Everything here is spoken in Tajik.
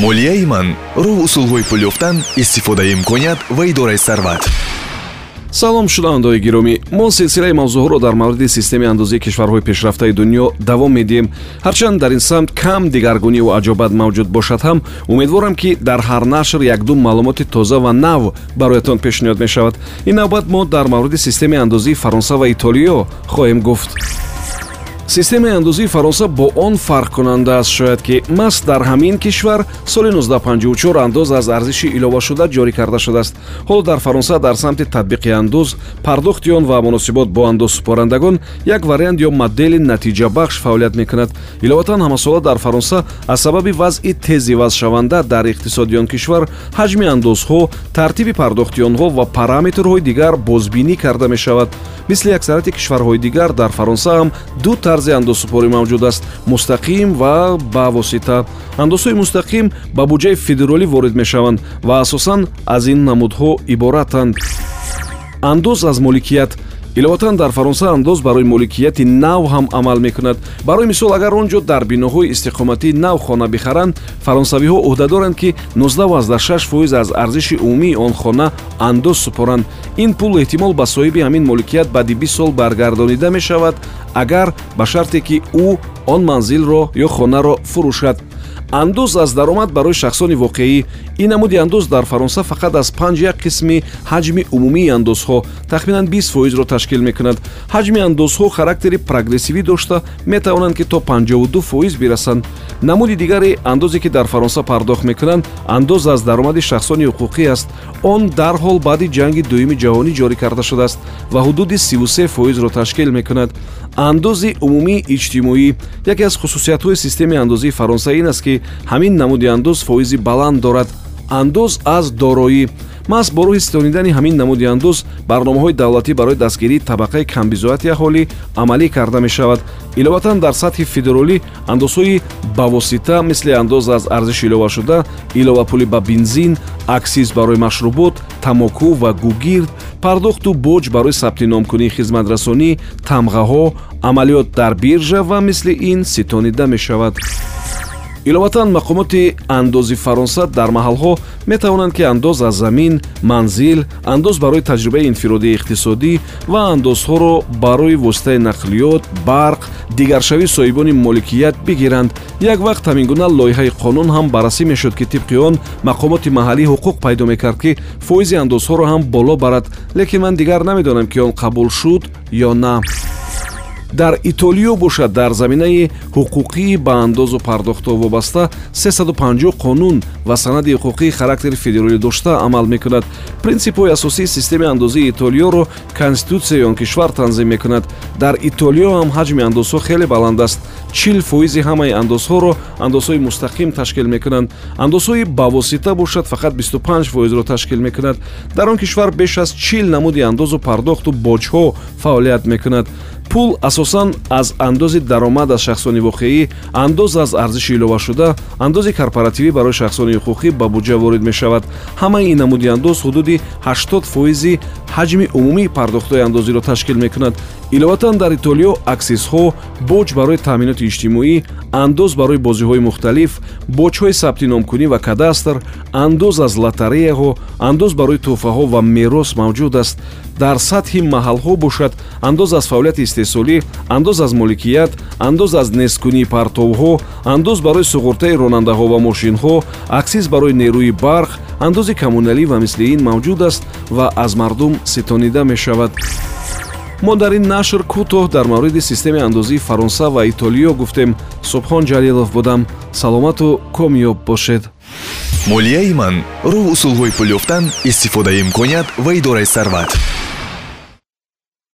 молияи ман роҳ усулҳои пул ёфтан истифодаи имконият ва идораи сарват. Салом шунавандаои гиромӣ. Мо силсилаи мавзӯъҳоро дар мавриди системаи андозии кишварҳои пешрафтаи дунё давом медиҳем. Ҳарчанд дар ин самт кам дигаргуниву аҷобат мавҷуд бошад ҳам умедворам ки дар ҳар нашр якдум маълумоти тоза ва нав бароятон пешниҳод мешавад. Ин навбат мо дар мавриди системаи андозии фаронса ва итолиё хоҳем гуфт системаи андозии фаронса бо он фарқкунанда аст. Шояд ки маст дар ҳамин кишвар соли 1954 андоз аз арзиши иловашуда ҷорӣ карда шудааст. Ҳоло дар фаронса дар самти татбиқи андоз пардохти он ва муносибот бо андозсупорандагон як вариант ё модели натиҷабахш фаъолият мекунад. Иловатан ҳамасола дар фаронса аз сабаби вазъи тези вазшаванда дар иқтисоди он кишвар ҳаҷми андозҳо тартиби пардохти онҳо ва параметрҳои дигар бозбинӣ карда мешавад мисли аксарияти кишварҳои дигар дар фаронса ҳам ду тарзи андозсупорӣ мавҷуд аст мустақим ва ба восита. Андозҳои мустақим ба буҷаи федералӣ ворид мешаванд ва асосан аз ин намудҳо иборатанд. Андоз аз моликият иловатан дар фаронса андоз барои моликияти нав ҳам амал мекунад. Барои мисол агар он ҷо дар биноҳои истиқоматии нав хона бихаранд фаронсавиҳо ӯҳдадоранд ки 196 фоиз аз арзиши умумии он хона андоз супоранд. Ин пул эҳтимол ба соҳиби ҳамин моликият баъди 20 сол баргардонида мешавад агар ба шарте ки ӯ он манзилро ё хонаро фурӯшад андоз аз даромад барои шахсони воқеӣ. Ин намуди андоз дар фаронса фақат аз панҷ як қисми ҳаҷми умумии андозҳо тахминан 20 фоизро ташкил мекунад. Ҳаҷми андозҳо характери прогрессивӣ дошта метавонанд ки то 52 фоиз бирасанд. Намуди дигари андозе ки дар фаронса пардохт мекунанд андоз аз даромади шахсони ҳуқуқӣ аст. Он дарҳол баъди ҷанги дуюми ҷаҳонӣ ҷорӣ карда шудааст ва ҳудуди 33 фоизро ташкил мекунад андози умумии иҷтимоӣ. Яке аз хусусиятҳои системаи андозии фаронса ин аст ки ҳамин намуди андоз фоизи баланд дорад. Андоз аз дороӣ. Маҳз бо роҳи ситонидани ҳамин намуди андоз барномаҳои давлатӣ барои дастгирии табақаи камбизоати аҳолӣ амалӣ карда мешавад. Иловатан дар сатҳи федералӣ андозҳои бавосита мисли андоз аз арзиши иловашуда иловапули ба бензин аксиз барои машрубот тамоку ва гугирд пардохту боҷ барои сабти номкунии хизматрасонӣ тамғаҳо амалиёт дар биржа ва мисли ин ситонида мешавад иловатан мақомоти андози фаронса дар маҳалҳо метавонанд ки андоз аз замин манзил андоз барои таҷрибаи инфиродии иқтисодӣ ва андозҳоро барои воситаи нақлиёт барқ дигаршавии соҳибони моликият бигиранд. Як вақт ҳамин гуна лоиҳаи қонун ҳам баррасӣ мешуд ки тибқи он мақомоти маҳаллӣ ҳуқуқ пайдо мекард ки фоизи андозҳоро ҳам боло барад. Лекин ман дигар намедонам ки он қабул шуд ё на дар итолиё бошад. Дар заминаи ҳуқуқии ба андозу пардохтҳо вобаста 350 қонун ва санади ҳуқуқии характери федералӣ дошта амал мекунад. Принсипҳои асосии системаи андозии итолиёро конститутсияи он кишвар танзим мекунад. Дар итолиё ҳам ҳаҷми андозҳо хеле баланд аст. Чил фоизи ҳамаи андозҳоро андозҳои мустақим ташкил мекунанд. Андозҳои бавосита бошад фақат 25 фоизро ташкил мекунад. Дар он кишвар беш аз чил намуди андозу пардохту боҷҳо фаъолият мекунад пул асосан аз андози даромад аз шахсони воқеӣ андоз аз арзиши иловашуда андози корпоративӣ барои шахсони ҳуқуқӣ ба буҷа ворид мешавад. Ҳамаи ин намуди андоз ҳудуди 80 фоизи ҳаҷми умумии пардохтҳои андозиро ташкил мекунад. Иловатан дар итолиё аксизҳо боҷ барои таъминоти иҷтимоӣ андоз барои бозиҳои мухталиф боҷҳои сабти номкунӣ ва кадастр андоз аз лотареяҳо андоз барои тӯҳфаҳо ва мерос мавҷуд аст. Дар сатҳи маҳалҳо бошад андоз аз фаъолияти истеҳсолӣ андоз аз моликият андоз аз несткунии партовҳо андоз барои суғуртаи ронандаҳо ва мошинҳо аксиз барои нерӯи барқ андози коммуналӣ ва мисли ин мавҷуд аст ва аз мардум ситонида мешавад. Мо дар ин нашр кӯтоҳ дар мавриди системаи андозии фаронса ва итолиё гуфтем. Субҳон ҷалилов будам. Саломату комёб бошед. Молияи ман роҳ усулҳои пул ёфтан истифодаи имконият ва идораи сарват